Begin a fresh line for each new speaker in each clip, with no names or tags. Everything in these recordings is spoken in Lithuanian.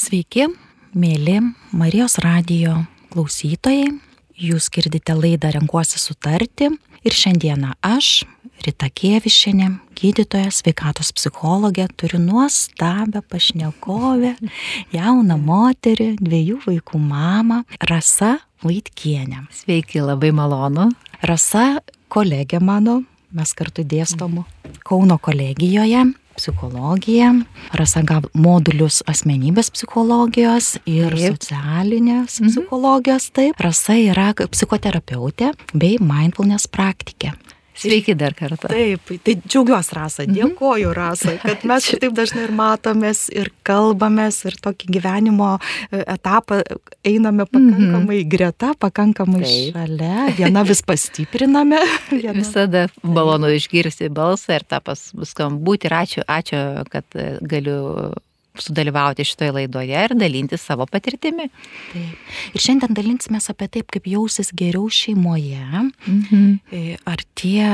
Sveiki, mėly Marijos radijo klausytojai. Jūs girdite laidą Renkuosi sutarti ir šiandieną aš, Rita Kievišinė, gydytoja, sveikatos psichologė, turiu nuostabę pašnekovę, jauną moterį, dviejų vaikų mamą, Rasa Vaitkienė.
Sveiki, labai malonu.
Rasa kolegė mano, mes kartu dėstom Kauno kolegijoje psichologiją. Rasa gavo modulius asmenybės psichologijos ir taip. socialinės mhm. psichologijos. Taip. Rasa yra psichoterapeutė bei mindfulness praktikė.
Sveiki dar kartą.
Taip, tai džiaugiuosi Rasa, mhm. dėkoju Rasa, kad mes taip dažnai ir matomės, ir kalbamės, ir tokį gyvenimo e, etapą einame pakankamai mhm. greta, pakankamai taip. šalia, viena vis pastipriname.
Viena... Visada malonu išgirsti balsą ir tą pas skambutį ir ačiū, ačiū, kad e, galiu sudalyvauti šitoje laidoje ir dalinti savo patirtimi.
Taip. Ir šiandien dalinsimės apie taip, kaip jausis geriau šeimoje, mhm. E, ar tie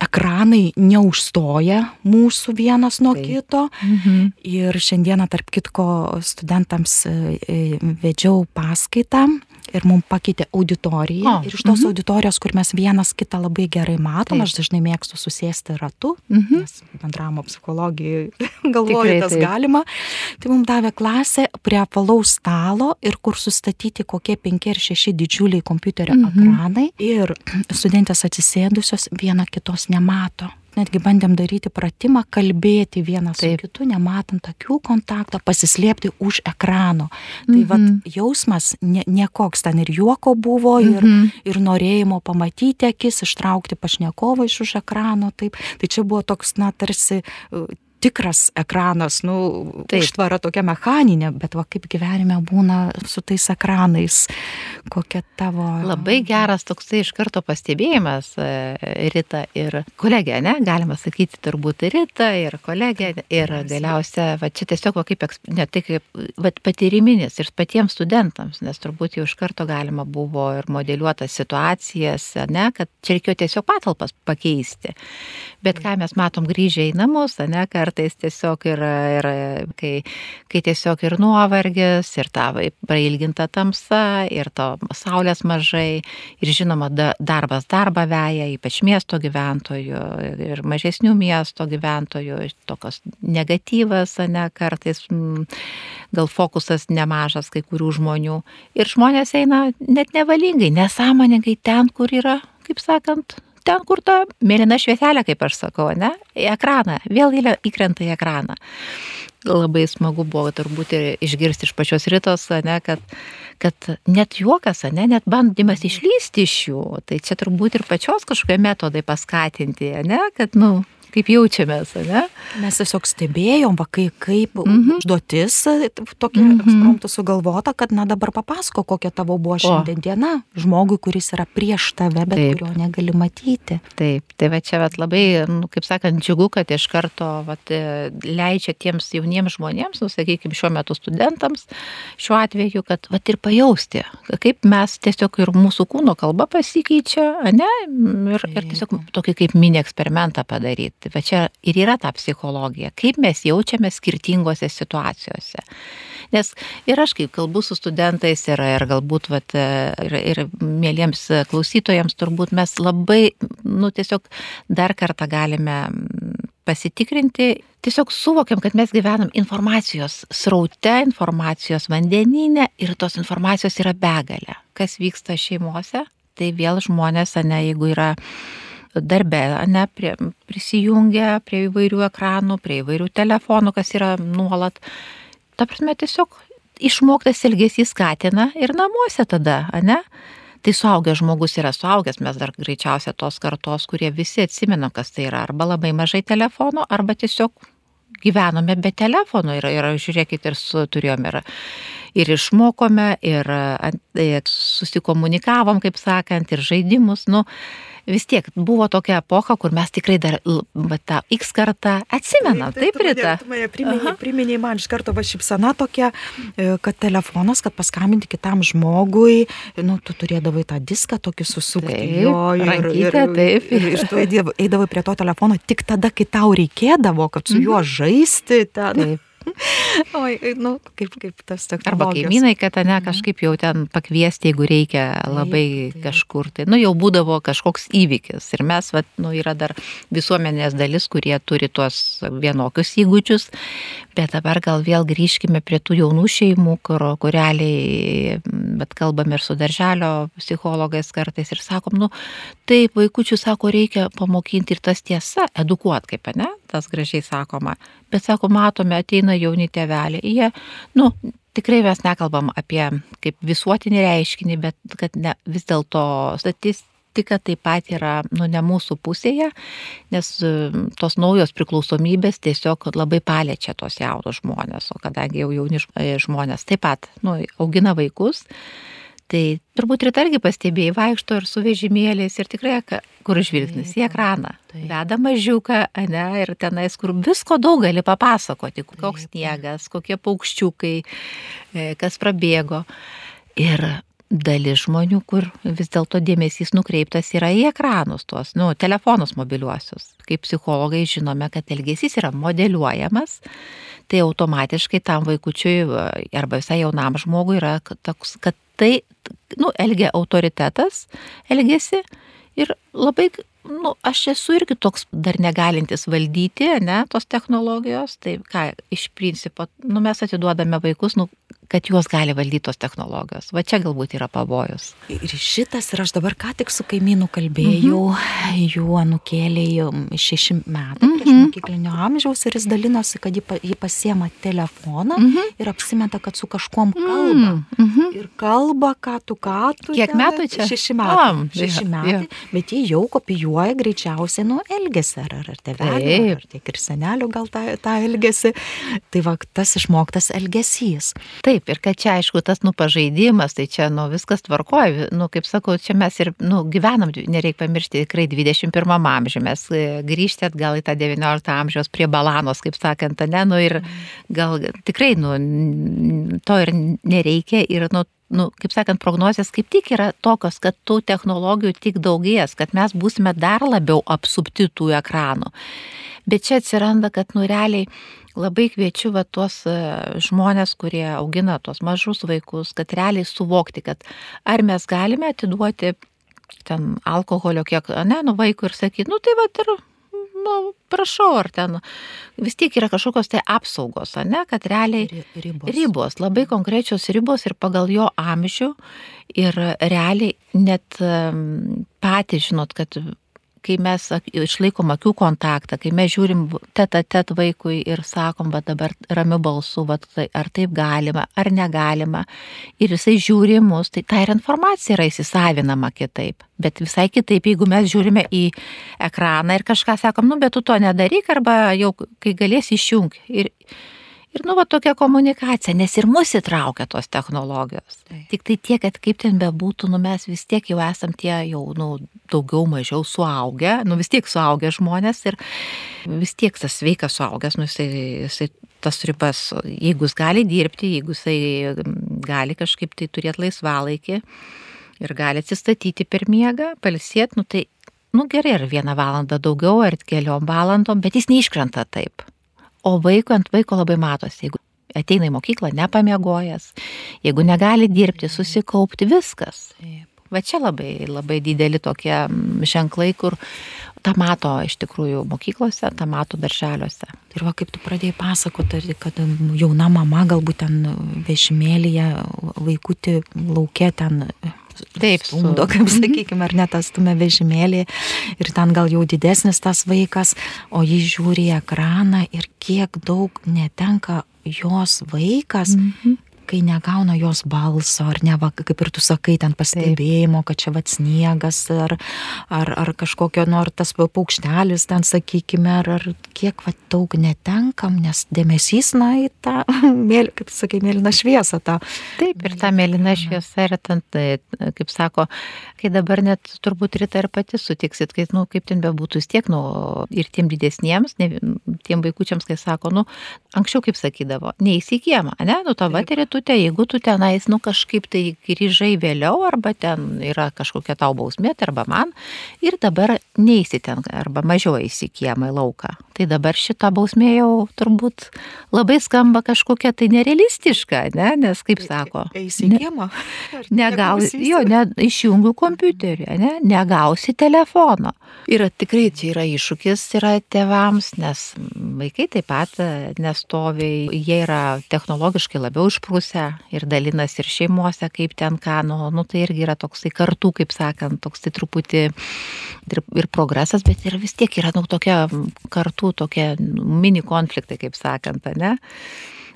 ekranai neužstoja mūsų vienas nuo taip. kito. Mhm. Ir šiandieną, tarp kitko, studentams e, e, vedžiau paskaitą ir mums pakeitė auditoriją. O, ir iš tos mm -hmm. auditorijos, kur mes vienas kitą labai gerai matom, taip. aš dažnai mėgstu susėsti ratu, mm -hmm. nes bendravimo psichologijai galvoju, tas galima. Tai mums davė klasę prie apvalaus stalo ir kur sustatyti kokie penki ar šeši didžiuliai kompiuterio -hmm. ekranai. Ir studentės atsisėdusios viena kitos nemato netgi bandėm daryti pratimą, kalbėti vienas Taip. su kitu, nematant akių kontakto, pasislėpti už ekrano. Tai mm -hmm. vat, jausmas ne, nekoks ten ir juoko buvo, ir, mm -hmm. ir norėjimo pamatyti akis, ištraukti pašnekovą iš už ekrano. Taip. Tai čia buvo toks, na, tarsi tikras ekranas, nu, Taip. užtvara tokia mechaninė, bet va kaip gyvenime būna su tais ekranais, kokia tavo.
Labai geras toksai iš karto pastebėjimas, e, Rita ir kolegė, ne, galima sakyti turbūt Rita ir kolegė ir galiausia, va čia tiesiog va, kaip, ne tai kaip, va patyriminis ir patiems studentams, nes turbūt jau iš karto galima buvo ir modeliuotas situacijas, ne, kad čia reikėjo tiesiog patalpas pakeisti. Bet ką mes matom grįžę į namus, ne, kar kartais tiesiog yra, yra kai, kai tiesiog ir nuovargis, ir ta prailginta tamsa, ir to saulės mažai, ir žinoma, darbas darbą veja, ypač miesto gyventojų ir mažesnių miesto gyventojų, tokios negatyvas, ne, kartais m, gal fokusas nemažas kai kurių žmonių. Ir žmonės eina net nevalingai, nesąmoningai ten, kur yra, kaip sakant, ten, kur ta mėlyna švieselė, kaip aš sakau, ne, į ekraną, vėl įkrenta į ekraną. Labai smagu buvo turbūt ir išgirsti iš pačios rytos, ne, kad, kad net juokas, ne, net bandymas išlysti iš jų, tai čia turbūt ir pačios kažkokie metodai paskatinti, ne, kad, nu, kaip jaučiamės, ne?
Mes tiesiog stebėjom, va, kai, kaip mm -hmm. užduotis tokia mm -hmm. promptų sugalvota, kad na dabar papasako, kokia tavo buvo šiandien o. diena žmogui, kuris yra prieš tave, bet Taip. kurio negali matyti.
Taip, tai va čia vat, labai, nu, kaip sakant, džiugu, kad iš karto vat, e, leidžia tiems jauniems žmonėms, nu, sakykime, šiuo metu studentams, šiuo atveju, kad vat, ir pajausti, kaip mes tiesiog ir mūsų kūno kalba pasikeičia, ne, ir, ir tiesiog tokį kaip mini eksperimentą padaryti. Tai va čia ir yra ta psichologija, kaip mes jaučiame skirtingose situacijose. Nes ir aš, kai kalbu su studentais ir, ir galbūt vat, ir, ir mėlyms klausytojams, turbūt mes labai, nu tiesiog dar kartą galime pasitikrinti, tiesiog suvokiam, kad mes gyvenam informacijos sraute, informacijos vandeninė ir tos informacijos yra begalė. Kas vyksta šeimose, tai vėl žmonės, ne, jeigu yra darbe, ne, prie, prisijungia prie įvairių ekranų, prie įvairių telefonų, kas yra nuolat. Ta prasme, tiesiog išmoktas elgesys skatina ir namuose tada, ne? Tai suaugęs žmogus yra suaugęs, mes dar greičiausia tos kartos, kurie visi atsimena, kas tai yra, arba labai mažai telefono, arba tiesiog gyvenome be telefonų ir, ir žiūrėkit, ir su, turėjom ir, ir išmokome, ir, ir susikomunikavom, kaip sakant, ir žaidimus. Nu, vis tiek buvo tokia epocha, kur mes tikrai dar tą X kartą atsimenam, taip, taip Rita?
Priminė, priminė man iš karto va šipsana tokia, e, kad telefonas, kad paskambinti kitam žmogui, nu, tu turėdavai tą diską tokį susukti.
Taip, jo, ir, rankytę, ir,
taip. Ir, ir tu eidavai prie to telefono tik tada, kai tau reikėdavo, kad su juo mhm. žaisti. Ten. Taip. Oi, nu, kaip, kaip tas toks.
Arba kaimynai, kad ne, mhm. kažkaip jau ten pakviesti, jeigu reikia labai taip, taip. kažkur. Tai, nu, jau būdavo kažkoks įvykis. Ir mes, va, nu, yra dar visuomenės dalis, kurie turi tuos vienokius įgūdžius, bet dabar gal vėl grįžkime prie tų jaunų šeimų, kur, kur realiai, bet kalbam ir su darželio psichologais kartais ir sakom, nu, taip, vaikučių sako, reikia pamokinti ir tas tiesa, edukuot kaip, ne, tas gražiai sakoma. Bet sako, matome, ateina jauni tėveliai, jie, nu, tikrai mes nekalbam apie kaip visuotinį reiškinį, bet kad ne, vis dėlto statistika taip pat yra, nu, ne mūsų pusėje, nes e, tos naujos priklausomybės tiesiog labai paliečia tos jaunus žmonės, o kadangi jau jauni žmonės taip pat, nu, augina vaikus, Tai turbūt ir targi pastebėjai, vaikšto ir su vežimėliais ir tikrai, kur žvilgsnis į ekraną. Veda mažiuką, ne, ir tenais, kur visko daug gali papasakoti, koks sniegas, kokie paukščiukai, e, kas prabėgo. Ir dalis žmonių, kur vis dėlto dėmesys nukreiptas yra į ekranus tuos, nu, telefonus mobiliuosius. Kaip psichologai žinome, kad elgesys yra modeliuojamas, tai automatiškai tam vaikučiui arba visai jaunam žmogui yra toks, kad tai, nu, elgia autoritetas, elgesi ir labai, nu, aš esu irgi toks dar negalintis valdyti, ne, tos technologijos, tai ką, iš principo, nu, mes atiduodame vaikus, nu, kad juos gali valdyti tos technologijos. Va čia galbūt yra pavojus.
Ir šitas, ir aš dabar ką tik su kaimynu kalbėjau, mhm. jų anukėliai šeši metai mhm. prieš mokyklinio amžiaus ir jis dalinosi, kad jį pasiema telefoną mhm. ir apsimeta, kad su kažkuom kalba. Mhm. Ir kalba, ką tu, ką tu.
Kiek metų čia?
Šeši metai. Am, šeši metai. Ja. Bet jie jau kopijuoja greičiausiai nuo elgesio, ar, ar tėvelio, ar tiek ir senelio gal tą, tą elgesį. Tai va, tas išmoktas elgesys.
Taip Taip, ir kad čia aišku tas, nu, pažaidimas, tai čia, nu, viskas tvarkoja, nu, kaip sakau, čia mes ir, nu, gyvenam, nereikia pamiršti, tikrai 21 amžiuje, mes e, grįžti atgal į tą 19 amžiaus prie balanos, kaip sakant, ne, nu, ir gal tikrai, nu, to ir nereikia ir, nu, nu, kaip sakant, prognozijas kaip tik yra tokios, kad tų technologijų tik daugės, kad mes būsime dar labiau apsupti tų ekranų. Bet čia atsiranda, kad nu realiai labai kviečiu va tuos e, žmonės, kurie augina tuos mažus vaikus, kad realiai suvokti, kad ar mes galime atiduoti ten alkoholio kiek, ne, nu vaikui ir sakyti, nu tai va ir, nu, prašau, ar ten vis tiek yra kažkokios tai apsaugos, ne, kad realiai
ribos.
ribos, labai konkrečios ribos ir pagal jo amžių ir realiai net patys žinot, kad kai mes išlaikom akių kontaktą, kai mes žiūrim teta tet vaikui ir sakom, va dabar ramiu balsu, va, tai, ar taip galima, ar negalima, ir jisai žiūri mus, tai ta ir informacija yra įsisavinama kitaip. Bet visai kitaip, jeigu mes žiūrime į ekraną ir kažką sakom, nu, bet tu to nedaryk, arba jau kai galėsi išjung. Ir, Ir nu, va tokia komunikacija, nes ir mus įtraukia tos technologijos. Tai. Tik tai tiek, kad kaip ten bebūtų, nu mes vis tiek jau esam tie jau, nu, daugiau mažiau suaugę, nu vis tiek suaugę žmonės ir vis tiek tas sveikas suaugęs, nu jisai, jisai tas ribas, jeigu jis gali dirbti, jeigu jisai gali kažkaip tai turėti laisvalaikį ir gali atsistatyti per miegą, palsėti, nu tai, nu gerai, ar vieną valandą daugiau, ar keliom valandom, bet jis neiškrenta taip. O vaiko ant vaiko labai matosi, jeigu ateina į mokyklą nepamiegojęs, jeigu negali dirbti, susikaupti, viskas. Va čia labai, labai dideli tokie mm, ženklai, kur tą mato iš tikrųjų mokyklose, tą mato darželiuose.
Ir va kaip tu pradėjai pasakoti, kad jauna mama galbūt ten vežimėlėje vaikutį laukia ten
Taip,
stumdo, kaip mhm. sakykime, ar net tas stumia vežimėlį ir ten gal jau didesnis tas vaikas, o jį žiūri į ekraną ir kiek daug netenka jos vaikas, mm -hmm kai negauna jos balso, ar ne, va, kaip ir tu sakai, ten pastebėjimo, kad čia va sniegas, ar, ar, ar kažkokio, nors tas paukštelis ten, sakykime, ar, ar kiek va daug netenkam, nes dėmesys, na, į tą, mėly, kaip sakai, mėlyną šviesą. Tą.
Taip, ir ta mėlyna šviesa yra ten, tai, kaip sako, kai dabar net turbūt ryta ir pati sutiksit, kai, nu, kaip ten bebūtų, vis tiek, nu, ir tiem didesniems, ne, tiem vaikučiams, kai sako, nu, anksčiau kaip sakydavo, neįsikiema, ne, nu, tavo pėstute, jeigu tu tenais, nu kažkaip tai grįžai vėliau, arba ten yra kažkokia tau bausmė, tai arba man, ir dabar neįsi ten, arba mažiau eisi kiemą į lauką. Tai dabar šita bausmė jau turbūt labai skamba kažkokia tai nerealistiška, ne? nes kaip sako.
Eisi į kiemą.
Negausi, jo, ne, išjungiu kompiuterį, ne, negausi telefono. Ir tikrai čia yra iššūkis yra tėvams, nes vaikai taip pat nestovi, jie yra technologiškai labiau išprūsę ir dalinasi ir šeimuose, kaip ten ką, nu, nu tai irgi yra toksai kartų, kaip sakant, toksai truputį ir, ir progresas, bet ir vis tiek yra nu, tokia kartų, tokie nu, mini konfliktai, kaip sakant, ne?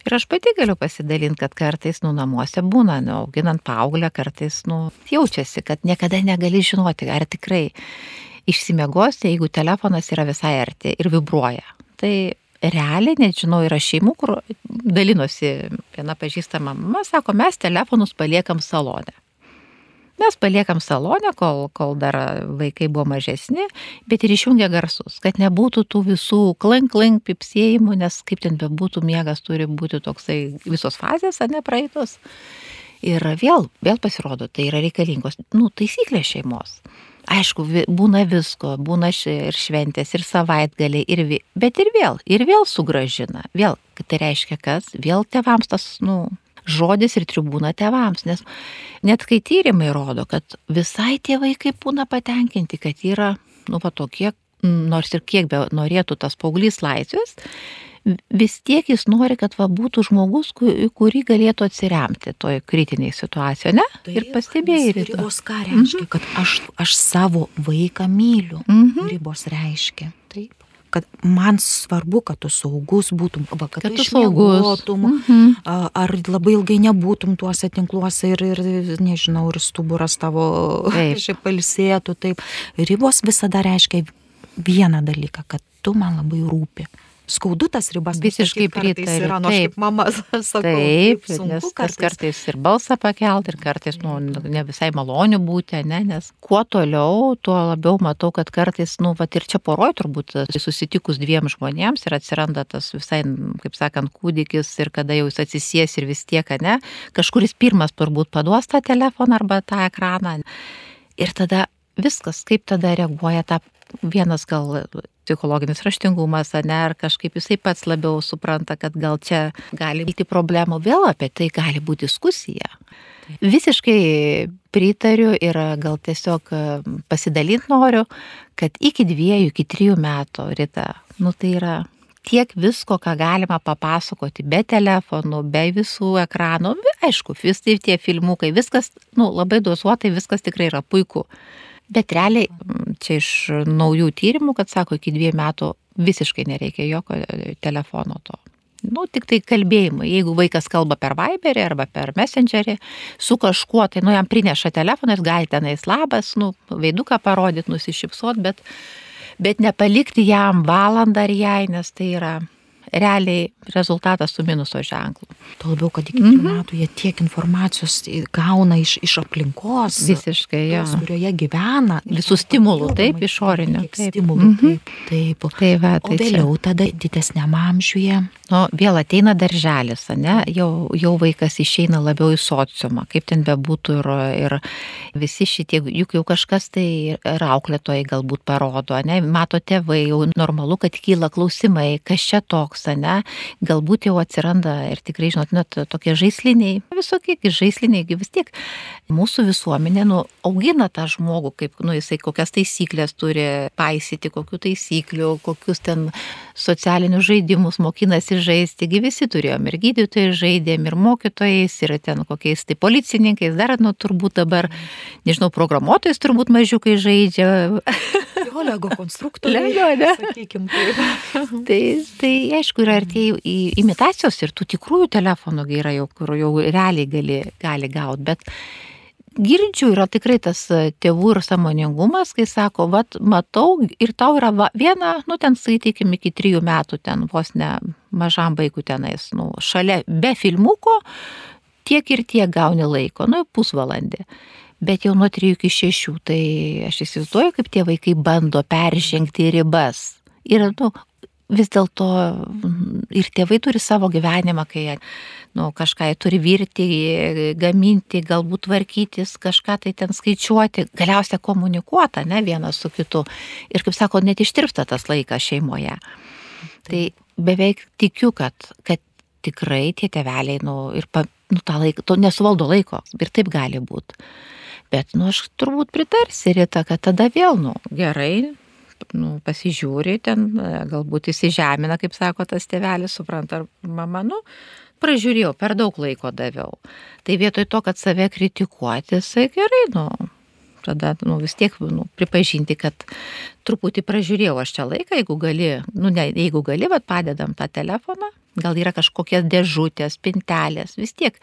Ir aš pati galiu pasidalinti, kad kartais, nu, namuose būna, nu, auginant paauglę, kartais, nu, jaučiasi, kad niekada negali žinoti, ar tikrai išsimiegosi, jeigu telefonas yra visai arti ir vibruoja. Tai realiai, nežinau, yra šeimų, kur dalinosi viena pažįstama mama, sako, mes telefonus paliekam salonę. Mes paliekam salonę, kol, kol dar vaikai buvo mažesni, bet ir išjungia garsus, kad nebūtų tų visų klank, klank pipsėjimų, nes kaip ten bebūtų, miegas turi būti toksai visos fazės, ar ne praeitos. Ir vėl, vėl pasirodo, tai yra reikalingos, nu, taisyklės šeimos. Aišku, būna visko, būna ir šventės, ir savaitgaliai, ir vi... bet ir vėl, ir vėl sugražina. Vėl, tai reiškia kas? Vėl tevams tas, nu, žodis ir tribūna tevams, nes net kai tyrimai rodo, kad visai tie vaikai būna patenkinti, kad yra, nu, va tokie, nors ir kiek be norėtų tas paauglys laisvės, vis tiek jis nori, kad va būtų žmogus, kurį galėtų atsiremti toje kritinėje situacijoje, ne?
Taip,
ir pastebėjai.
Ribos ką reiškia, mhm. kad aš, aš savo vaiką myliu. Mhm. Ribos reiškia. Taip kad man svarbu, kad tu saugus būtum, va, kad, kad tu saugus. Mhm. Ar labai ilgai nebūtum tuose tinkluose ir, ir nežinau, ir stuburas tavo šiaip palsėtų. Taip, ribos visada reiškia vieną dalyką, kad tu man labai rūpi skaudu tas ribas.
Visiškai pritariu.
Yra, nors kaip mama sako.
Taip, sunku, kartais. kartais ir balsą pakelt, ir kartais nu, ne visai malonių būti, ne, nes kuo toliau, tuo labiau matau, kad kartais, nu, va ir čia poroj turbūt susitikus dviem žmonėms ir atsiranda tas visai, kaip sakant, kūdikis ir kada jau jis atsisies ir vis tiek, ne, kažkuris pirmas turbūt paduos tą telefoną arba tą ekraną. Ir tada viskas, kaip tada reaguoja ta vienas gal psichologinis raštingumas, ne, ar kažkaip jisai pats labiau supranta, kad gal čia gali būti problemų, vėl apie tai gali būti diskusija. Visiškai pritariu ir gal tiesiog pasidalinti noriu, kad iki dviejų, iki trijų metų ryta, nu tai yra tiek visko, ką galima papasakoti be telefonų, be visų ekranų, aišku, visi tie filmukai, viskas, nu, labai dozuotai, viskas tikrai yra puiku. Bet realiai čia iš naujų tyrimų, kad sako, iki dviejų metų visiškai nereikia jokio e, telefono to. Nu, tik tai kalbėjimai. Jeigu vaikas kalba per Viberį arba per Messengerį su kažkuo, tai nu jam prineša telefonas, gali tenais labas, nu, veiduką parodyti, nusišypsot, bet, bet nepalikti jam valandą ar jai, nes tai yra realiai rezultatas su minuso ženklu.
Tuo labiau, kad iki mm -hmm. metų jie tiek informacijos gauna iš, iš aplinkos.
Visiškai, jo.
Tos, kurioje gyvena.
Visų stimulų, taip, išorinių.
Taip, stimulų, mm -hmm. taip. taip.
Tai va, tai
o vėliau čia. tada didesniam amžiuje.
Nu, vėl ateina darželis, ne? Jau, jau vaikas išeina labiau į sociumą, kaip ten bebūtų ir, ir visi šitie, juk jau kažkas tai rauklėtojai galbūt parodo, ne? Mato tėvai, jau normalu, kad kyla klausimai, kas čia toks, ne? Galbūt jau atsiranda ir tikrai, žinot, net tokie žaisliniai, visokie žaisliniai, vis tiek mūsų visuomenė, nu, augina tą žmogų, kaip, nu, jisai kokias taisyklės turi paisyti, kokių taisyklių, kokius ten socialinius žaidimus mokinasi žaisti, taigi visi turėjom ir gydytojai žaidėm, ir mokytojais, ir ten kokiais tai policininkais, dar, nu, turbūt dabar, nežinau, programuotojais turbūt mažiukai žaidžia.
Jo, lego konstruktoriai. Lego, ne? Sakykim, taip.
tai, tai, aišku, yra ir tie imitacijos ir tų tikrųjų telefonų yra jau, kur jau realiai gali, gali gauti, bet girdžiu yra tikrai tas e, tėvų ir samoningumas, kai sako, vat, matau ir tau yra va, viena, nu ten skaitykim iki trijų metų ten vos ne mažam vaikų tenais, nu, šalia be filmuko, tiek ir tiek gauni laiko, nu, pusvalandį. Bet jau nuo 3 iki 6, tai aš įsivaizduoju, kaip tie vaikai bando peržengti ribas. Ir, nu, vis dėlto ir tėvai turi savo gyvenimą, kai nu, kažką turi virti, gaminti, galbūt tvarkytis, kažką tai ten skaičiuoti, galiausiai komunikuota, ne vienas su kitu. Ir kaip sako, net ištirpsta tas laikas šeimoje. Tai beveik tikiu, kad, kad tikrai tie teveliai, nu, ir pa, nu, tą laiką, to nesuvaldo laiko. Ir taip gali būti. Bet, nu, aš turbūt pritarsi ryta, kad tada vėl, nu, gerai, nu, pasižiūri ten, galbūt įsižemina, kaip sako tas tėvelis, supranta, ar mama, nu, pražiūrėjau, per daug laiko daviau. Tai vietoj to, kad save kritikuoti, jisai gerai, nu, tada nu, vis tiek nu, pripažinti, kad truputį pražiūrėjau aš čia laiką, jeigu gali, nu, ne, jeigu gali, bet padedam tą telefoną, gal yra kažkokie dėžutės, pintelės, vis tiek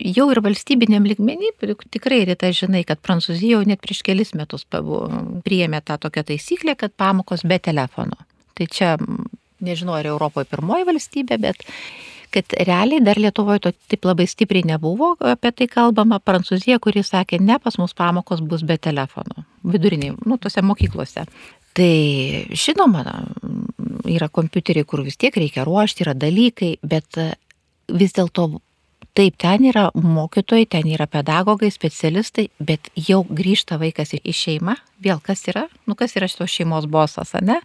jau ir valstybiniam ligmenį, tikrai ryta žinai, kad Prancūzija jau net prieš kelis metus priėmė tą tokią taisyklę, kad pamokos be telefono. Tai čia, nežinau, ar Europoje pirmoji valstybė, bet kad realiai dar Lietuvoje to taip labai stipriai nebuvo apie tai kalbama. Prancūzija, kuri sakė, ne, pas mus pamokos bus be telefonų, viduriniai, nu, tose mokyklose. Tai žinoma, yra kompiuteriai, kur vis tiek reikia ruošti, yra dalykai, bet vis dėlto taip, ten yra mokytojai, ten yra pedagogai, specialistai, bet jau grįžta vaikas į šeimą, vėl kas yra, nu kas yra šitos šeimos bosas, ne?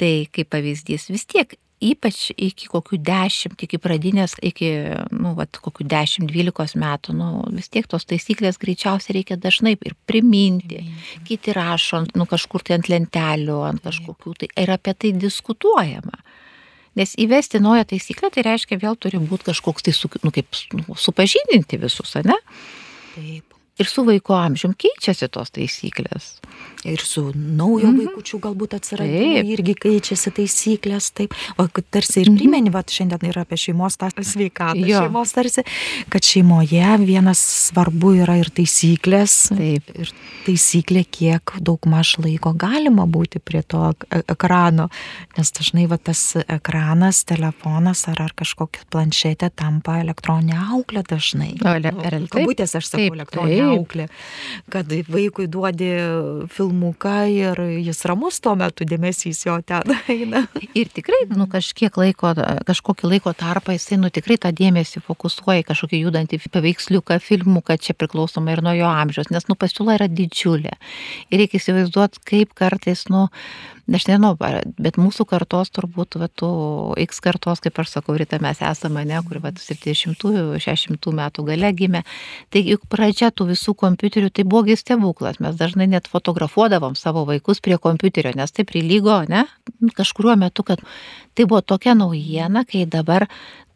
Tai kaip pavyzdys, vis tiek ypač iki kokių dešimt, iki pradinės, iki, nu, vat, kokių dešimt, dvylikos metų, nu, vis tiek tos taisyklės greičiausiai reikia dažnai ir priminti, mm. kiti rašo, nu, kažkur tai ant lentelių, ant kažkokių, tai ir apie tai diskutuojama. Nes įvesti naują taisyklę, tai reiškia vėl turi būti kažkoks tai, su, nu, kaip nu, supažindinti visus, ne? Taip ir su vaiko amžium keičiasi tos taisyklės.
Ir su naujo mm -hmm. vaikučių galbūt atsiradimu irgi keičiasi taisyklės, taip. O tarsi ir mhm. primeni, mm -hmm. va, šiandien yra apie šeimos tą sveikatą. Jo. Šeimos tarsi, kad šeimoje vienas svarbu yra ir taisyklės. Taip. Ir taisyklė, kiek daug maž laiko galima būti prie to ekrano. Nes dažnai va, tas ekranas, telefonas ar, ar kažkokia planšetė tampa elektroninė auklė dažnai. O, nu, kabutės aš sakau elektroninė auklė, kad vaikui duodi filmuką ir jis ramus tuo metu dėmesys jo ten eina.
Ir tikrai, nu, kažkiek laiko, kažkokį laiko tarpą jisai, nu, tikrai tą dėmesį fokusuoja į kažkokį judantį paveiksliuką, filmuką, čia priklausoma ir nuo jo amžiaus, nes, nu, pasiūla yra didžiulė. Ir reikia įsivaizduoti, kaip kartais, nu, aš nežinau, bet mūsų kartos turbūt, va, tų X kartos, kaip aš sakau, ryte mes esame, ne, kur, va, 70-ųjų, 60-ųjų metų gale gimė. Tai juk pradžia tų visų kompiuterių, tai buvo stebuklas. Mes dažnai net fotografuodavom savo vaikus prie kompiuterio, nes tai prilygo, ne, kažkuriuo metu, kad tai buvo tokia naujiena, kai dabar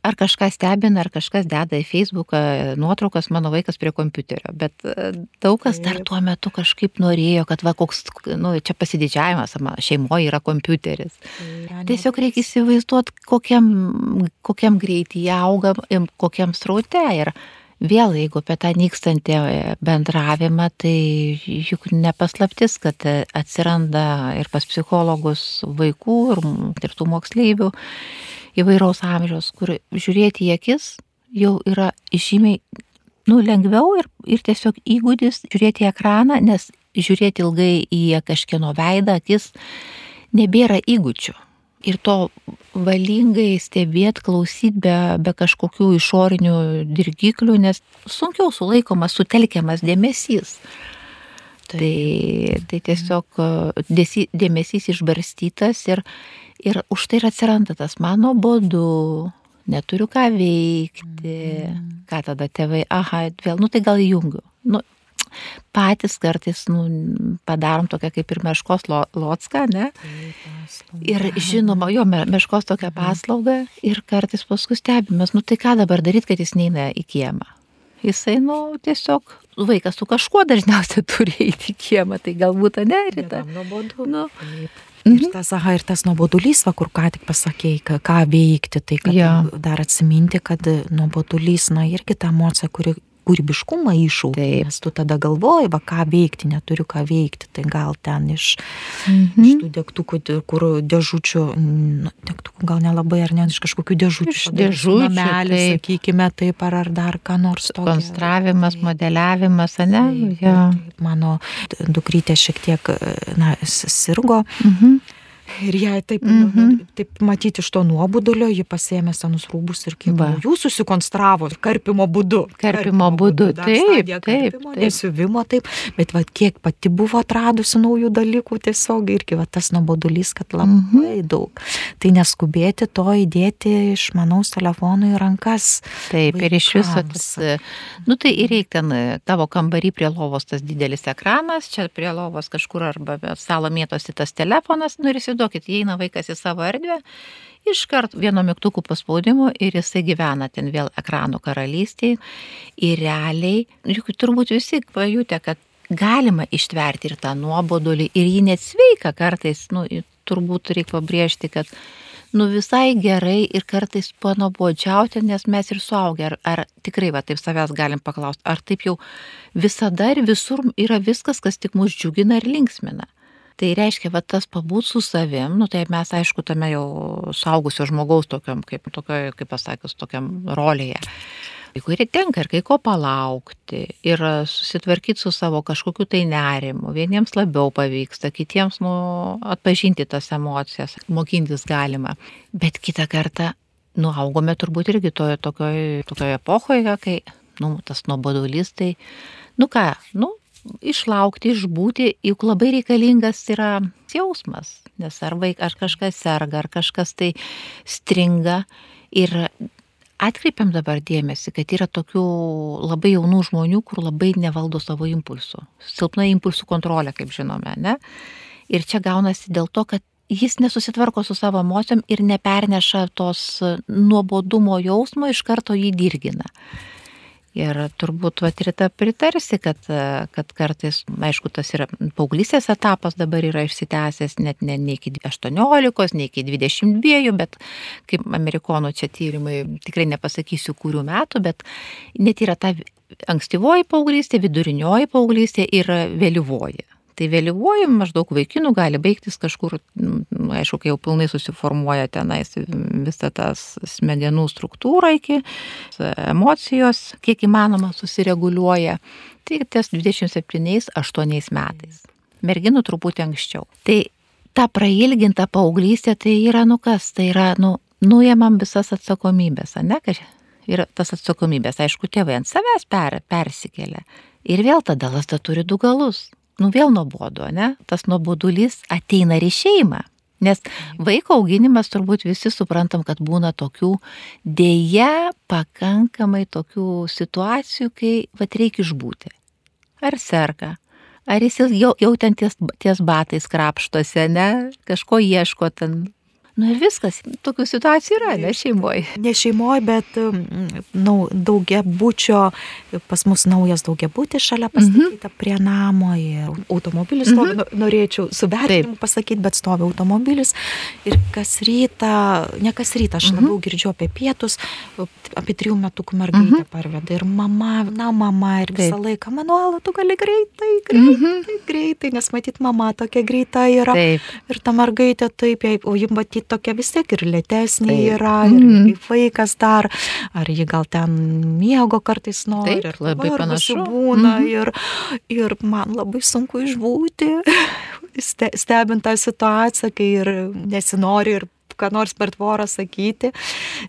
ar kažką stebina, ar kažkas deda į Facebooką nuotraukas mano vaikas prie kompiuterio. Bet e, daug kas dar tuo metu kažkaip norėjo, kad va koks, nu, čia pasididžiavimas, šeimoje yra kompiuteris. Tiesiog reikia įsivaizduoti, kokiam, kokiam greityje auga, kokiam sraute. Ir vėl, jeigu apie tą nykstantį bendravimą, tai juk nepaslaptis, kad atsiranda ir pas psichologus vaikų, ir, ir tų moksleivių įvairaus amžiaus, kur žiūrėti į akis jau yra žymiai nu, lengviau ir, ir tiesiog įgūdis žiūrėti į ekraną, nes žiūrėti ilgai į kažkieno veidą, akis nebėra įgūdžių. Ir to valingai stebėti, klausyti be, be kažkokių išorinių dirgiklių, nes sunkiau sulaikomas, sutelkiamas dėmesys. Tai, tai tiesiog dėmesys išbarstytas ir, Ir už tai ir atsiranda tas mano bodu, neturiu ką veikti. Mm. Ką tada tėvai, aha, vėl, nu tai gal įjungiu. Nu, patys kartais nu, padarom tokią kaip ir meškos lo, locką, ne? Ir žinoma, jo meškos tokią mhm. paslaugą ir kartais paskui stebimės, nu tai ką dabar daryti, kad jis neina į kiemą. Jisai, nu, tiesiog vaikas su kažkuo dažniausiai turi eiti į kiemą, tai galbūt.
Nuobodu. Nu, Taip. Mhm. Ir tas, aha, ir tas nuobodulys, va, kur ką tik pasakėjai, ką, veikti, tai ja. dar atsiminti, kad nuobodulys, na, irgi ta emocija, kuri kūrybiškumą iššaukia, nes tu tada galvoji, va ką veikti, neturiu ką veikti, tai gal ten iš, mhm. iš tų degtukų, kur dėžučių, nu, degtukų gal nelabai ar ne iš kažkokių dėžučių. Iš
dėžučių, namelį,
taip. sakykime, taip ar, ar dar ką nors
tokio. Konstravimas, modeliavimas, ne? Taip,
ja. taip, mano dukrytė šiek tiek, na, sirgo. Mhm Ir jai taip, mm -hmm. taip matyti iš to nuobodulio, ji pasėmė senus rūbus ir kaip jų susikonstravo karpimo būdu.
Karpimo, karpimo būdu, būdu taip, taip,
karpimo, taip. Nesiuvimo taip, bet va, kiek pati buvo atradusi naujų dalykų tiesiog irgi va, tas nuobodulys, kad labai mm -hmm. daug. Tai neskubėti to įdėti išmanaus telefonų į rankas.
Taip, vaikams. ir iš viso tas, nu tai ir reikia ten tavo kambarį prie lovos tas didelis ekranas, čia prie lovos kažkur arba stalo mėtosi tas telefonas, nu ir įsivaizduokit, įeina vaikas į savo erdvę, iškart vieno mygtukų paspaudimo ir jisai gyvena ten vėl ekranų karalystėje. Ir realiai, juk turbūt visi pajutė, kad galima ištverti ir tą nuobodulį, ir jį net sveika kartais, nu, turbūt reikia pabrėžti, kad nu visai gerai ir kartais panobodžiauti, nes mes ir suaugę, ar, ar tikrai va taip savęs galim paklausti, ar taip jau visada ir visur yra viskas, kas tik mus džiugina ir linksmina. Tai reiškia, va tas pabūt su savim, nu tai mes aišku tame jau saugusio žmogaus tokiam, kaip, tokio, kaip pasakius, tokiam rolėje kuri tenka ir kai ko palaukti, ir susitvarkyti su savo kažkokiu tai nerimu. Vieniems labiau pavyksta, kitiems nu, atpažinti tas emocijas, mokintis galima. Bet kitą kartą, nu, augome turbūt irgi toje tokioje, tokioje epochoje, kai, nu, tas nuobodulys, tai, nu ką, nu, išlaukti, išbūti, juk labai reikalingas yra jausmas, nes ar vaikas, ar kažkas serga, ar kažkas tai stringa. Ir atkreipiam dabar dėmesį, kad yra tokių labai jaunų žmonių, kur labai nevaldo savo impulsų. Silpna impulsų kontrolė, kaip žinome, ne? Ir čia gaunasi dėl to, kad jis nesusitvarko su savo emocijom ir neperneša tos nuobodumo jausmo, iš karto jį dirgina. Ir turbūt vat ir ta pritarsi, kad, kad kartais, aišku, tas yra paauglysės etapas dabar yra išsitęsęs net ne, ne iki 18, ne iki 22, bet kaip amerikonų čia tyrimai, tikrai nepasakysiu kurių metų, bet net yra ta ankstyvoji paauglystė, vidurinioji paauglystė ir vėlyvoji. Tai vėlyvuoju maždaug vaikinų gali baigtis kažkur, nu, aišku, kai jau pilnai susiformuoja tenais visą tas smegenų struktūrą iki emocijos, kiek įmanoma susireguliuoja. Tai ties 27-8 metais. Merginų truputį anksčiau. Tai ta prailginta paauglystė tai yra, nu kas, tai yra, nu, nuėmam visas atsakomybės, ne? Ir tas atsakomybės, aišku, tėvai ant savęs per, persikelia. Ir vėl tada lasda turi du galus nu vėl nuobodu, ne? Tas nuobodulys ateina ir į šeimą. Nes vaiko auginimas turbūt visi suprantam, kad būna tokių dėja pakankamai tokių situacijų, kai vat reikia išbūti. Ar serga, ar jis jau, jau ten ties, ties batais krapštosi, ne, kažko ieško ten, Nu ir viskas, tokių situacijų yra, ne šeimoje.
Ne šeimoje, bet nu, daugia būčio, pas mus naujas daugia būtis šalia pastatyta mm -hmm. prie namo ir automobilis stovi, mm -hmm. norėčiau su vertinimu pasakyti, bet stovi automobilis ir kas rytą, ne kas rytą, aš mm -hmm. labiau girdžiu apie pietus, apie trijų metukų mergaitę mm -hmm. parveda ir mama, na mama ir visą Taip. laiką, manuola, tu gali greitai, greitai, mm -hmm. greitai, nes matyt, mama tokia greita yra. Taip. Ir ta mergaitė taip, o ji matyt tokia vis tiek ir lėtesnė yra, ir mm. vaikas dar, ar ji gal ten miego kartais nori,
Taip, ir labai panašu
būna, mm. ir, ir man labai sunku išbūti, stebint tą situaciją, kai ir nesinori ir ką nors per tvorą sakyti,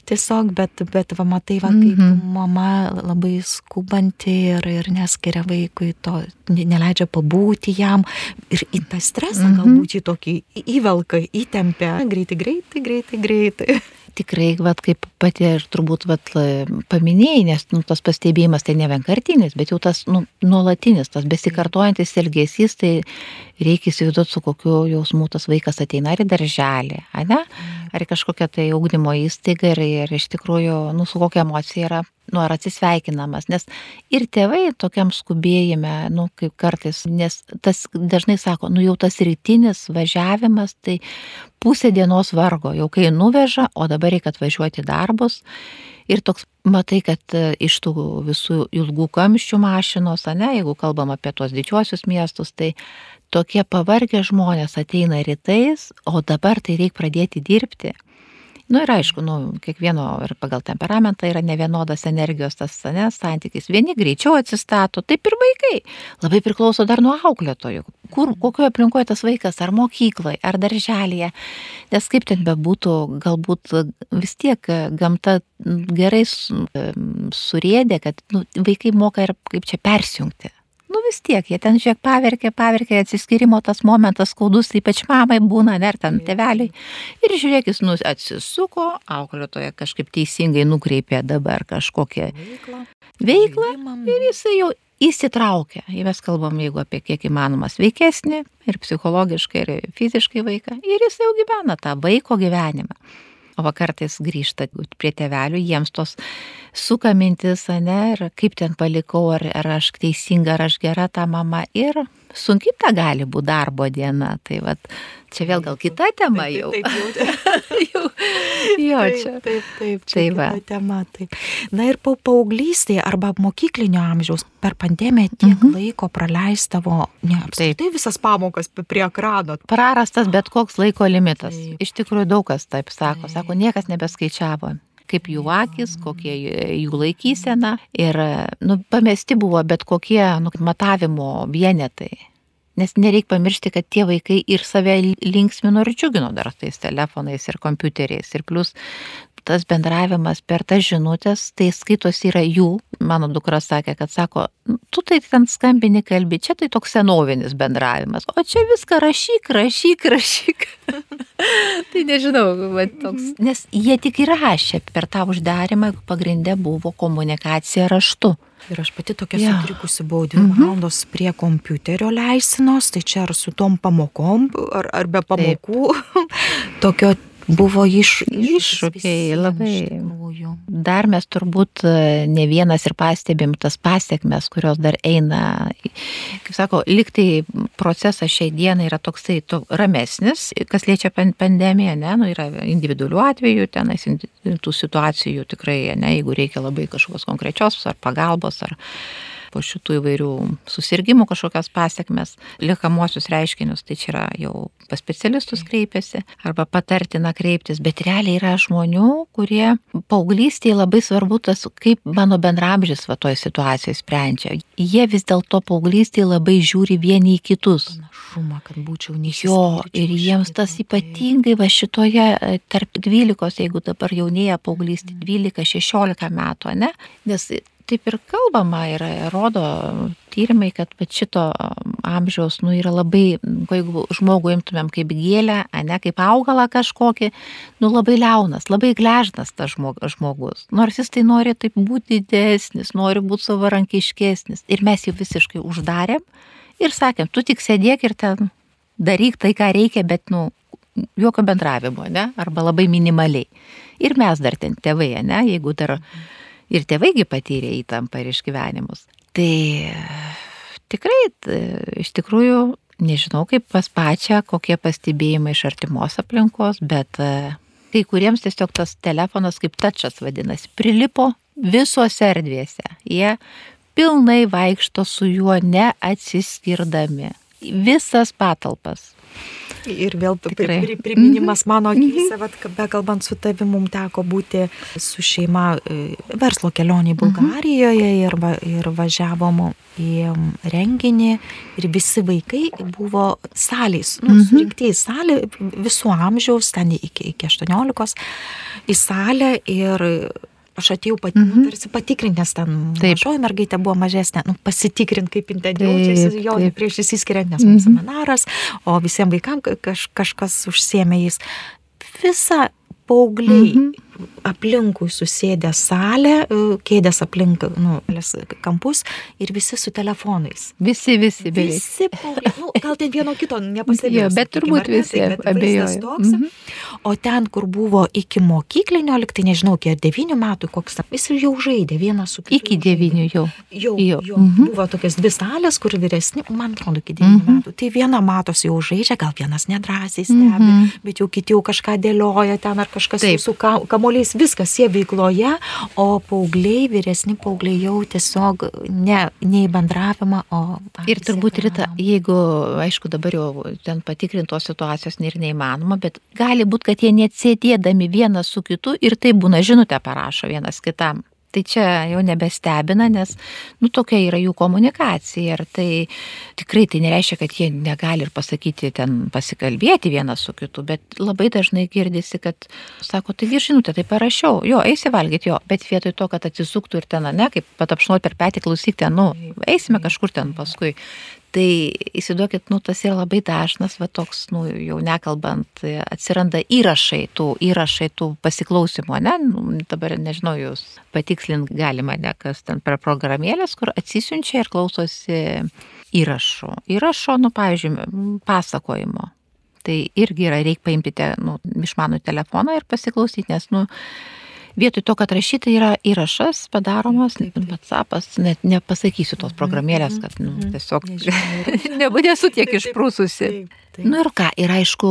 tiesiog, bet, bet va, matai, va, kaip mm -hmm. mama labai skubanti ir, ir neskiria vaikui to, neleidžia pabūti jam ir į tą stresą mm -hmm. galbūt jį tokį įvelka, įtempia greitai, greitai, greitai, greitai
tikrai, vat, kaip pati ir turbūt vat, paminėjai, nes nu, tas pastebėjimas tai ne vienkartinis, bet jau tas nu, nuolatinis, tas besikartojantis elgesys, tai reikia įsivaizduoti, su kokiu jausmu tas vaikas ateina ar į darželį, ne? ar į kažkokią tai augdymo įstaigą ir, ir iš tikrųjų, nu, su kokia emocija yra nu, ar atsisveikinamas, nes ir tėvai tokiam skubėjime, nu, kaip kartais, nes tas dažnai sako, nu, jau tas rytinis važiavimas, tai pusė dienos vargo, jau kai nuveža, o dabar reikia atvažiuoti darbus. Ir toks, matai, kad e, iš tų visų ilgų kamščių mašinos, ne, jeigu kalbam apie tuos didžiuosius miestus, tai tokie pavargę žmonės ateina rytais, o dabar tai reikia pradėti dirbti. Nu ir aišku, nu, kiekvieno ir pagal temperamentą yra nevienodas energijos tas ne, santykis. Vieni greičiau atsistato, taip ir vaikai. Labai priklauso dar nuo auklėtojų. Kur, kokioje aplinkoje tas vaikas, ar mokykloje, ar darželėje. Nes kaip ten bebūtų, galbūt vis tiek gamta gerai surėdė, kad nu, vaikai moka ir kaip čia persijungti nu vis tiek, jie ten žiūrėk paverkė, paverkė, atsiskirimo tas momentas skaudus, ypač mamai būna, ar ten teveliai. Ir žiūrėk, jis nu, atsisuko, auklėtoje kažkaip teisingai nukreipė dabar kažkokią veiklą. veiklą ir jisai jau įsitraukia. Jei mes kalbam, jeigu apie kiek įmanoma sveikesnį ir psichologiškai, ir fiziškai vaiką, ir jis jau gyvena tą vaiko gyvenimą o kartais grįžta prie tėvelių, jiems tos suka mintis, ne, ir kaip ten palikau, ar, ar aš teisinga, ar aš gera ta mama. Ir sunki ta gali būti darbo diena. Tai vat, čia vėl gal kita tema jau. Taip, taip,
taip, jau. jo, čia. Taip, taip, taip čia tai va. tema. Taip. Na ir pa paauglystėje arba mokyklinio amžiaus per pandemiją tiek mhm. laiko praleistavo, ne, apskritai visas pamokas prie ekrano.
Prarastas bet koks laiko limitas. Taip. Iš tikrųjų daug kas taip sako. Taip. Sako, niekas nebeskaičiavo kaip jų akis, kokie jų laikysena. Ir nu, pamesti buvo bet kokie nu, matavimo vienetai. Nes nereikia pamiršti, kad tie vaikai ir save linksmino ir džiugino dar tais telefonais ir kompiuteriais. Ir plus tas bendravimas per tas žinutės, tai skaitos yra jų, mano dukra sakė, kad sako, tu tai ten skambini kalbi, čia tai toks senovinis bendravimas, o čia viską rašyk, rašyk, rašyk. tai nežinau, va, toks, mhm. nes jie tik įrašė per tą uždarimą, pagrindė buvo komunikacija raštu.
Ir aš pati tokia ja. sutrikusi buvau dvi mm -hmm. valandos prie kompiuterio leisinos, tai čia ar su tom pamokom, ar, ar be pamokų, tokio buvo iš,
iššūkiai labai. Dar mes turbūt e, ne vienas ir pastebim tas pasiekmes, kurios dar eina, kaip sako, liktai procesas šiai dienai yra toksai to, ramesnis, kas liečia pandemiją, ne, nu, yra individualių atvejų, tenais tų situacijų tikrai, ne, jeigu reikia labai kažkokios konkrečios ar pagalbos ar po šitų įvairių susirgymų kažkokias pasiekmes, liekamosius reiškinius, tai čia yra jau pas specialistus kreipiasi arba patartina kreiptis, bet realiai yra žmonių, kurie paauglystėje labai svarbu tas, kaip mano bendramžys va toje situacijoje sprendžia. Jie vis dėlto paauglystėje labai žiūri vieni į kitus.
Panašumą, kad būčiau
neišėjo. Jo, ir jiems tas ypatingai va šitoje tarp 12, jeigu dabar jaunėja paauglystė 12-16 metų, ne? Nes taip ir kalbama ir rodo tyrimai, kad šito amžiaus nu, yra labai, jeigu žmogų imtumėm kaip gėlę, ne kaip augalą kažkokį, nu labai liaunas, labai gležnas tas žmogus. Nors jis tai nori taip būti didesnis, nori būti savarankiškesnis. Ir mes jį visiškai uždarėm ir sakėm, tu tik sėdėk ir ten daryk tai, ką reikia, bet, nu, jokio bendravimo, ne? Arba labai minimaliai. Ir mes dar ten tėvai, ne? Jeigu dar... Ir tėvaigi patyrė įtampą ir išgyvenimus. Tai tikrai, iš tikrųjų, nežinau kaip pas pačią, kokie pastebėjimai iš artimos aplinkos, bet e, kai kuriems tiesiog tas telefonas kaip tačas vadinasi, prilipo visose erdvėse. Jie pilnai vaikšto su juo neatsiskirdami. Visas patalpas.
Ir vėl Tikrai. priminimas mhm. mano akise, mhm. vat, bekalbant su tavimi, mums teko būti su šeima e, verslo kelionį mhm. Bulgarijoje ir, va, ir važiavom į renginį ir visi vaikai buvo salės, nu, surinkti į salę visų amžiaus, ten iki, iki 18, į salę ir aš atėjau pat, mm -hmm. tarsi patikrinti, nes ten mažoji mergaitė buvo mažesnė, nu, pasitikrinti, kaip ten jaučiasi, jo prieš įsiskiriant, nes mm -hmm. seminaras, o visiems vaikams kaž, kažkas užsiemė jais. Visa paaugliai mm -hmm aplinkui susėdę salę, e, kėdės aplink nu, kampus ir visi su telefonais.
Visi, visi, beveik.
Visi, nu, gal ten vieno kito nepastebėjau.
bet turbūt visi abejoju.
Toks, mm -hmm. O ten, kur buvo iki mokyklinio, liktai nežinau, iki 9 metų, koks jis jau žaidė vienas su
kitu. Iki 9 jau.
Jau, jau. jau. Mm -hmm. buvo tokias dvi salės, kur vyresni, man atrodo, iki 9 mm -hmm. metų. Tai viena matosi jau žaidžia, gal vienas nedrąsiai stebi, mm -hmm. bet jau kiti jau kažką dėlioja ten ar kažkas Taip. su kamu kamoliais, viskas jie veikloje, o paaugliai, vyresni paaugliai jau tiesiog ne, ne į bendravimą, o...
Ir turbūt ryta, jeigu, aišku, dabar jau ten patikrintos situacijos nėra neįmanoma, bet gali būti, kad jie net sėdėdami vienas su kitu ir tai būna žinutę parašo vienas kitam. Tai čia jau nebestebina, nes, nu, tokia yra jų komunikacija. Ir tai tikrai tai nereiškia, kad jie negali ir pasakyti, ten pasikalbėti vienas su kitu, bet labai dažnai girdisi, kad, sako, tai žinutė, tai parašiau, jo, eisi valgyti jo, bet vietoj to, kad atsisuktų ir ten, ne, kaip patapšnot per petį klausyk ten, nu, eisime kažkur ten paskui. Tai įsivaizduokit, nu, tas yra labai dažnas, va toks, nu, jau nekalbant, atsiranda įrašai tų, įrašai tų pasiklausimų, ne, nu, dabar nežinau, jūs patikslint galima, ne, kas ten per programėlės, kur atsisiunčia ir klausosi įrašų. Įrašo, nu, pavyzdžiui, pasakojimo. Tai irgi yra, reikia paimti te, nu, išmanų telefoną ir pasiklausyti, nes, nu, vietoj to, kad rašyti yra įrašas padaromas, WhatsAppas, net nepasakysiu tos mhm, programėlės, kad nu, mhm. tiesiog nesu tiek išprūsusi. Na nu ir ką, ir aišku,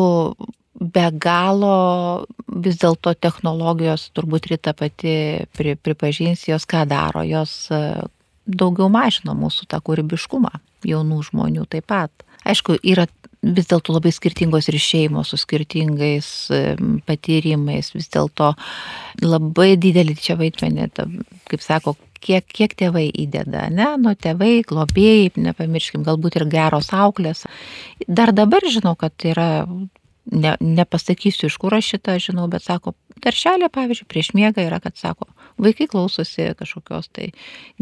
be galo vis dėlto technologijos, turbūt Rita pati pri, pripažins, jos ką daro, jos e, daugiau mažina mūsų tą kūrybiškumą jaunų žmonių taip pat. Aišku, yra vis dėlto labai skirtingos ir šeimos su skirtingais patyrimais, vis dėlto labai didelį čia vaidmenį, kaip sako, kiek, kiek tėvai įdeda, ne, nu tėvai, globėjai, nepamirškim, galbūt ir geros auklės. Dar dabar žinau, kad yra, ne, nepasakysiu iš kur aš šitą žinau, bet sako, daršelė, pavyzdžiui, prieš miegą yra, kad sako, vaikai klausosi kažkokios tai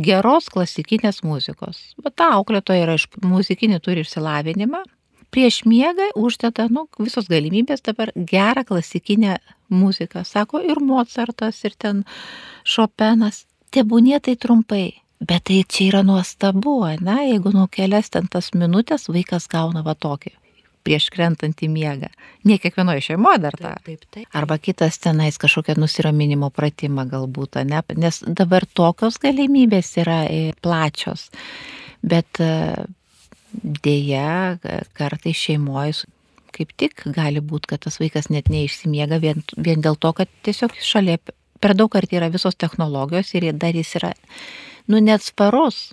geros klasikinės muzikos. Bet ta auklėtoja yra iš muzikinį turi išsilavinimą, prieš miegą uždeda, nu, visos galimybės dabar gerą klasikinę muziką. Sako ir Mozartas, ir ten Šopenas. Tebūnė tai trumpai. Bet tai čia yra nuostabu, na, jeigu nuo kelias ten tas minutės vaikas gauna va tokį prieš krentant į miegą. Ne kiekvienoje šeimoje dar tą. Taip, taip, taip. Arba kitas tenais kažkokią nusiraminimo pratimą galbūt, ne? nes dabar tokios galimybės yra plačios. Bet dėja, kartai šeimoje kaip tik gali būti, kad tas vaikas net neišsimiega vien, vien dėl to, kad tiesiog šalia per daug kartai yra visos technologijos ir dar jis yra, nu, neatsparus.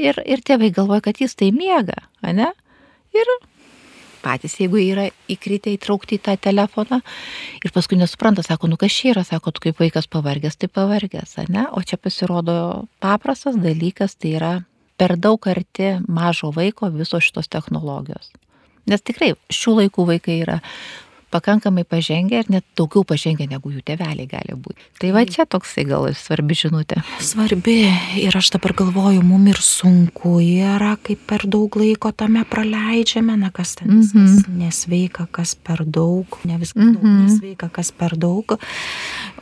Ir, ir tėvai galvoja, kad jis tai miega, ne? Ir patys, jeigu yra įkritę įtraukti į tą telefoną ir paskui nesupranta, sako, nu kas čia yra, sako, tu kaip vaikas pavargęs, tai pavargęs, ne? O čia pasirodo paprastas dalykas, tai yra per daug arti mažo vaiko visos šitos technologijos. Nes tikrai šių laikų vaikai yra pakankamai pažengę ir net daugiau pažengę negu jų teveliai gali būti. Tai va čia toksai gal svarbi žinutė.
Svarbi ir aš dabar galvoju, mum ir sunku yra, kaip per daug laiko tame praleidžiame, na kas ten viskas mm -hmm. nesveika, kas per daug, ne viskas mm -hmm. nesveika, kas per daug.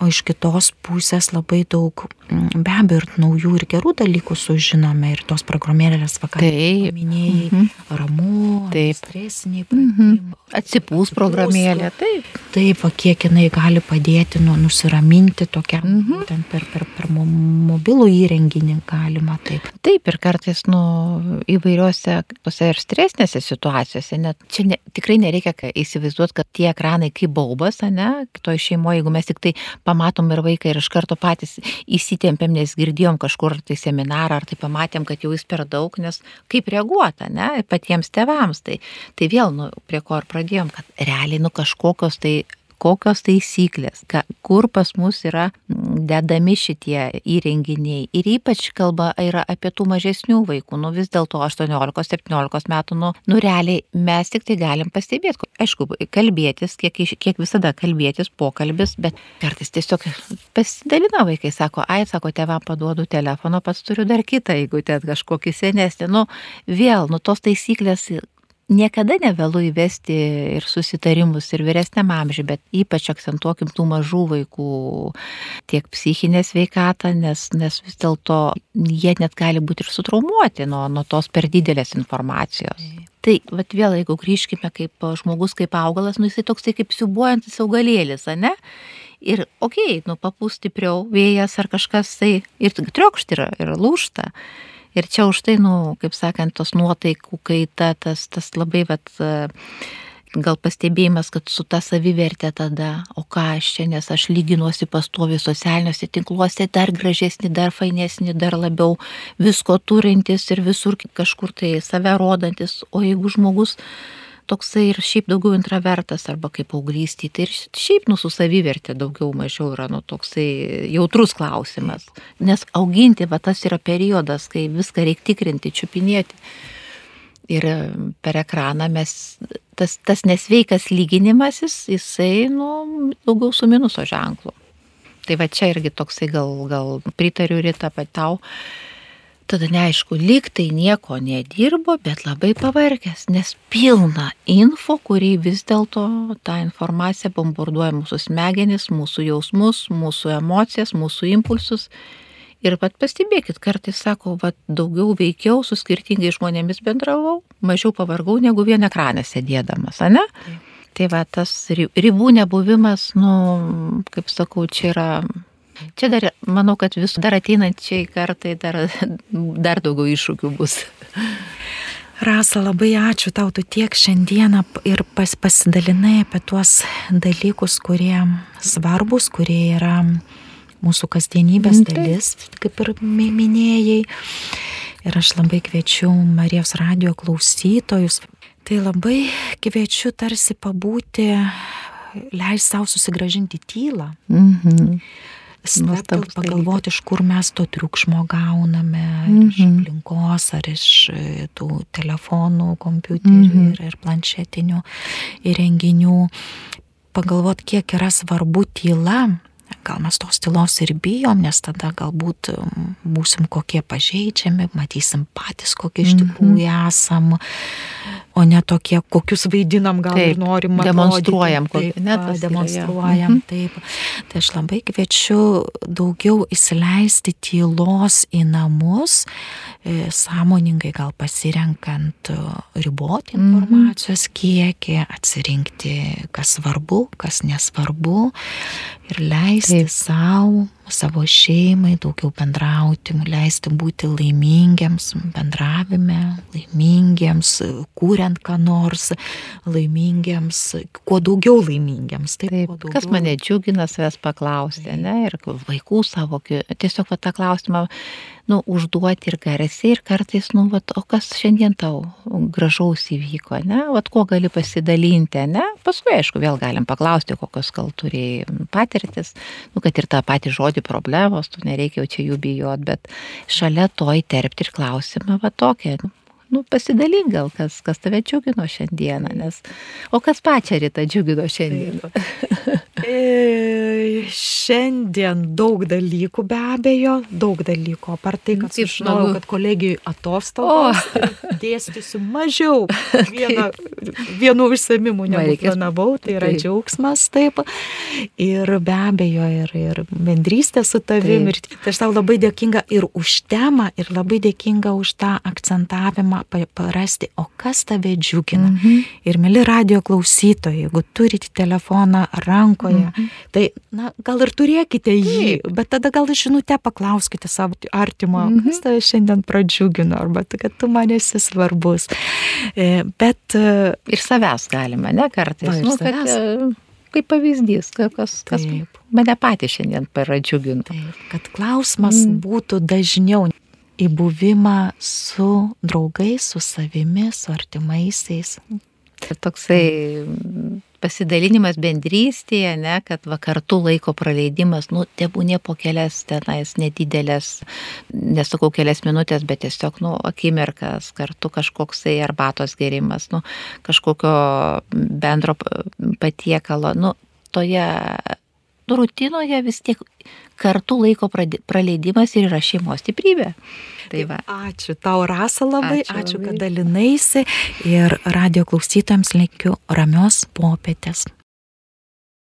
O iš kitos pusės labai daug, mm, be abejo, ir naujų ir gerų dalykų sužinome ir tos programėlės vakare. Minėjai, mm -hmm. ramu, taip. stresiniai. Mm -hmm.
Atsipūs programėlė
meilė, taip. Taip, o kiek jinai gali padėti nu, nusiraminti tokiam, mm -hmm. ten per, per, per mobilų įrenginį galima taip.
Taip, ir kartais, nu, įvairiuose, tose ir stresinėse situacijose, net čia ne, tikrai nereikia įsivaizduoti, kad tie ekranai kaip baubas, ne, kitoje šeimoje, jeigu mes tik tai pamatom ir vaiką ir iš karto patys įsitempėm, nes girdėjom kažkur tai seminarą, ar tai pamatėm, kad jau jis per daug, nes kaip reaguota, ne, patiems tevams, tai, tai vėl, nu, prie ko ir pradėjom, kad realiai, nu, kažkokios tai kokios taisyklės, ka, kur pas mus yra dedami šitie įrenginiai. Ir ypač kalba yra apie tų mažesnių vaikų, nu vis dėlto 18-17 metų, nu, nu realiai mes tik tai galim pastebėti. Aišku, kalbėtis, kiek, kiek visada kalbėtis, pokalbis, bet kartais tiesiog pasidalina vaikai, sako, ai, sako, tėvam paduodu telefoną, pats turiu dar kitą, jeigu ten kažkokį senesnį. Nu, vėl, nu tos taisyklės niekada nevėlu įvesti ir susitarimus ir vyresniam amžiui, bet ypač akcentuokim tų mažų vaikų tiek psichinę sveikatą, nes, nes vis dėlto jie net gali būti ir sutraumuoti nuo, nuo tos per didelės informacijos. Tai, vat vėl, jeigu grįžkime kaip žmogus, kaip augalas, nu jisai toksai kaip siubuojantis augalėlis, ne? Ir, okei, okay, nu papūs stipriau vėjas ar kažkas tai ir triokšti yra ir lūšta. Ir čia už tai, nu, kaip sakant, tos nuotaikų kaita, tas, tas labai, vat, gal pastebėjimas, kad su ta savivertė tada, o ką aš čia, nes aš lyginuosi pastovi socialiniuose tinkluose, dar gražesnį, dar fainesnį, dar labiau visko turintis ir visur kažkur tai save rodantis, o jeigu žmogus toksai ir šiaip daugiau intravertas arba kaip auglystiai, tai ir šiaip nu su savivertė daugiau mažiau yra nu toksai jautrus klausimas. Nes auginti, va tas yra periodas, kai viską reikia tikrinti, čiupinėti. Ir per ekraną mes, tas, tas nesveikas lyginimasis, jisai nu, daugiau su minuso ženklu. Tai va čia irgi toksai gal, gal pritariu rytą pat tau tada neaišku, lyg tai nieko nedirbo, bet labai pavargęs, nes pilna info, kurį vis dėlto tą informaciją bombarduoja mūsų smegenis, mūsų jausmus, mūsų emocijas, mūsų impulsus. Ir pat pastebėkit, kartais sako, va, daugiau veikiau su skirtingais žmonėmis bendravau, mažiau pavargau negu vien ekranė sėdėdamas, ne? Taip. Tai va, tas ribų nebuvimas, nu, kaip sakau, čia yra Čia dar, manau, kad vis dar ateinančiai kartai dar, dar daugiau iššūkių bus.
Rasa, labai ačiū tau, tu tiek šiandieną ir pas, pasidalinai apie tuos dalykus, kurie svarbus, kurie yra mūsų kasdienybės dalis, kaip ir minėjai. Ir aš labai kviečiu Marijos radio klausytojus. Tai labai kviečiu tarsi pabūti, leis savo susigražinti tylą. Mm -hmm stabtelt, pagalvoti, iš kur mes to triukšmo gauname, mm -hmm. iš aplinkos ar iš e, tų telefonų, kompiuterių mm -hmm. ir, ir planšetinių įrenginių. Pagalvoti, kiek yra svarbu tyla, gal mes tos tylos ir bijom, nes tada galbūt būsim kokie pažeidžiami, matysim patys, kokie iš tikrųjų mhm. esam o ne tokie, kokius vaidinam, gal taip, ir norim.
Demonstruojam,
taip, net demonstruojam. Mhm. Taip. Tai aš labai kviečiu daugiau įsileisti tylos į namus, e, sąmoningai gal pasirenkant e, riboti mhm. informacijos kiekį, atsirinkti, kas svarbu, kas nesvarbu ir leisti savo savo šeimai, daugiau bendrauti, leisti būti laimingiams bendravime, laimingiems, kūrent ką nors, laimingiams, kuo daugiau laimingiams.
Taip, taip daugiau... Kas mane džiugina savęs paklausti, ne, ir vaikų savo, tiesiog va, tą klausimą nu, užduoti ir garsiai, ir kartais, nu, vat, o kas šiandien tau gražaus įvyko, ne, vat, kuo gali pasidalinti, ne, paskui, aišku, vėl galim paklausti, kokios gal turėjai patirtis, nu, kad ir tą patį žodį problemos, tu nereikia jau čia jų bijot, bet šalia to įterpti ir klausimą, va tokia, nu, nu, pasidalink gal, kas, kas tave džiugino šiandieną, nes, o kas pačią rytą džiugino šiandieną?
E, šiandien daug dalykų be abejo, daug dalykų. Apart tai, kad žinau, kad kolegijai atostogos, tai dėstysiu mažiau. Vieną, vienų užsiemimų neplanavau, tai yra taip. džiaugsmas taip. Ir be abejo, ir, ir bendrystė su tavim. Taip. Ir tai aš tau labai dėkinga ir už temą, ir labai dėkinga už tą akcentavimą parasti, o kas tave džiugina. Mhm. Ir mėly radio klausytojai, jeigu turite telefoną rankoje, mhm. tai na, gal ir turėkite jį, Taip. bet tada gal žinutę paklauskite savo artimo, mhm. kas tave šiandien pradžiugino, arba kad tu man esi svarbus. E, bet. E,
ir savęs galima, ne kartais. Va, nu, kad, e, kaip pavyzdys, kas, kas Taip. mane patį šiandien pradžiugino. Taip,
kad klausimas mm. būtų dažniau į buvimą su draugais, su savimi, su artimaisiais.
Ir toksai pasidalinimas bendrystėje, ne, kad va kartu laiko praleidimas, nu, tebūnė po kelias tenais nedidelės, nesakau kelias minutės, bet tiesiog, nu, akimirkas, kartu kažkoksai arbatos gerimas, nu, kažkokio bendro patiekalo, nu, toje rutinoje vis tiek kartu laiko praleidimas ir yra šeimos stiprybė.
Tai va. Ačiū tau, Rasa, labai, ačiū, ačiū labai. kad dalinaisi ir radio klausytams linkiu ramios popietės.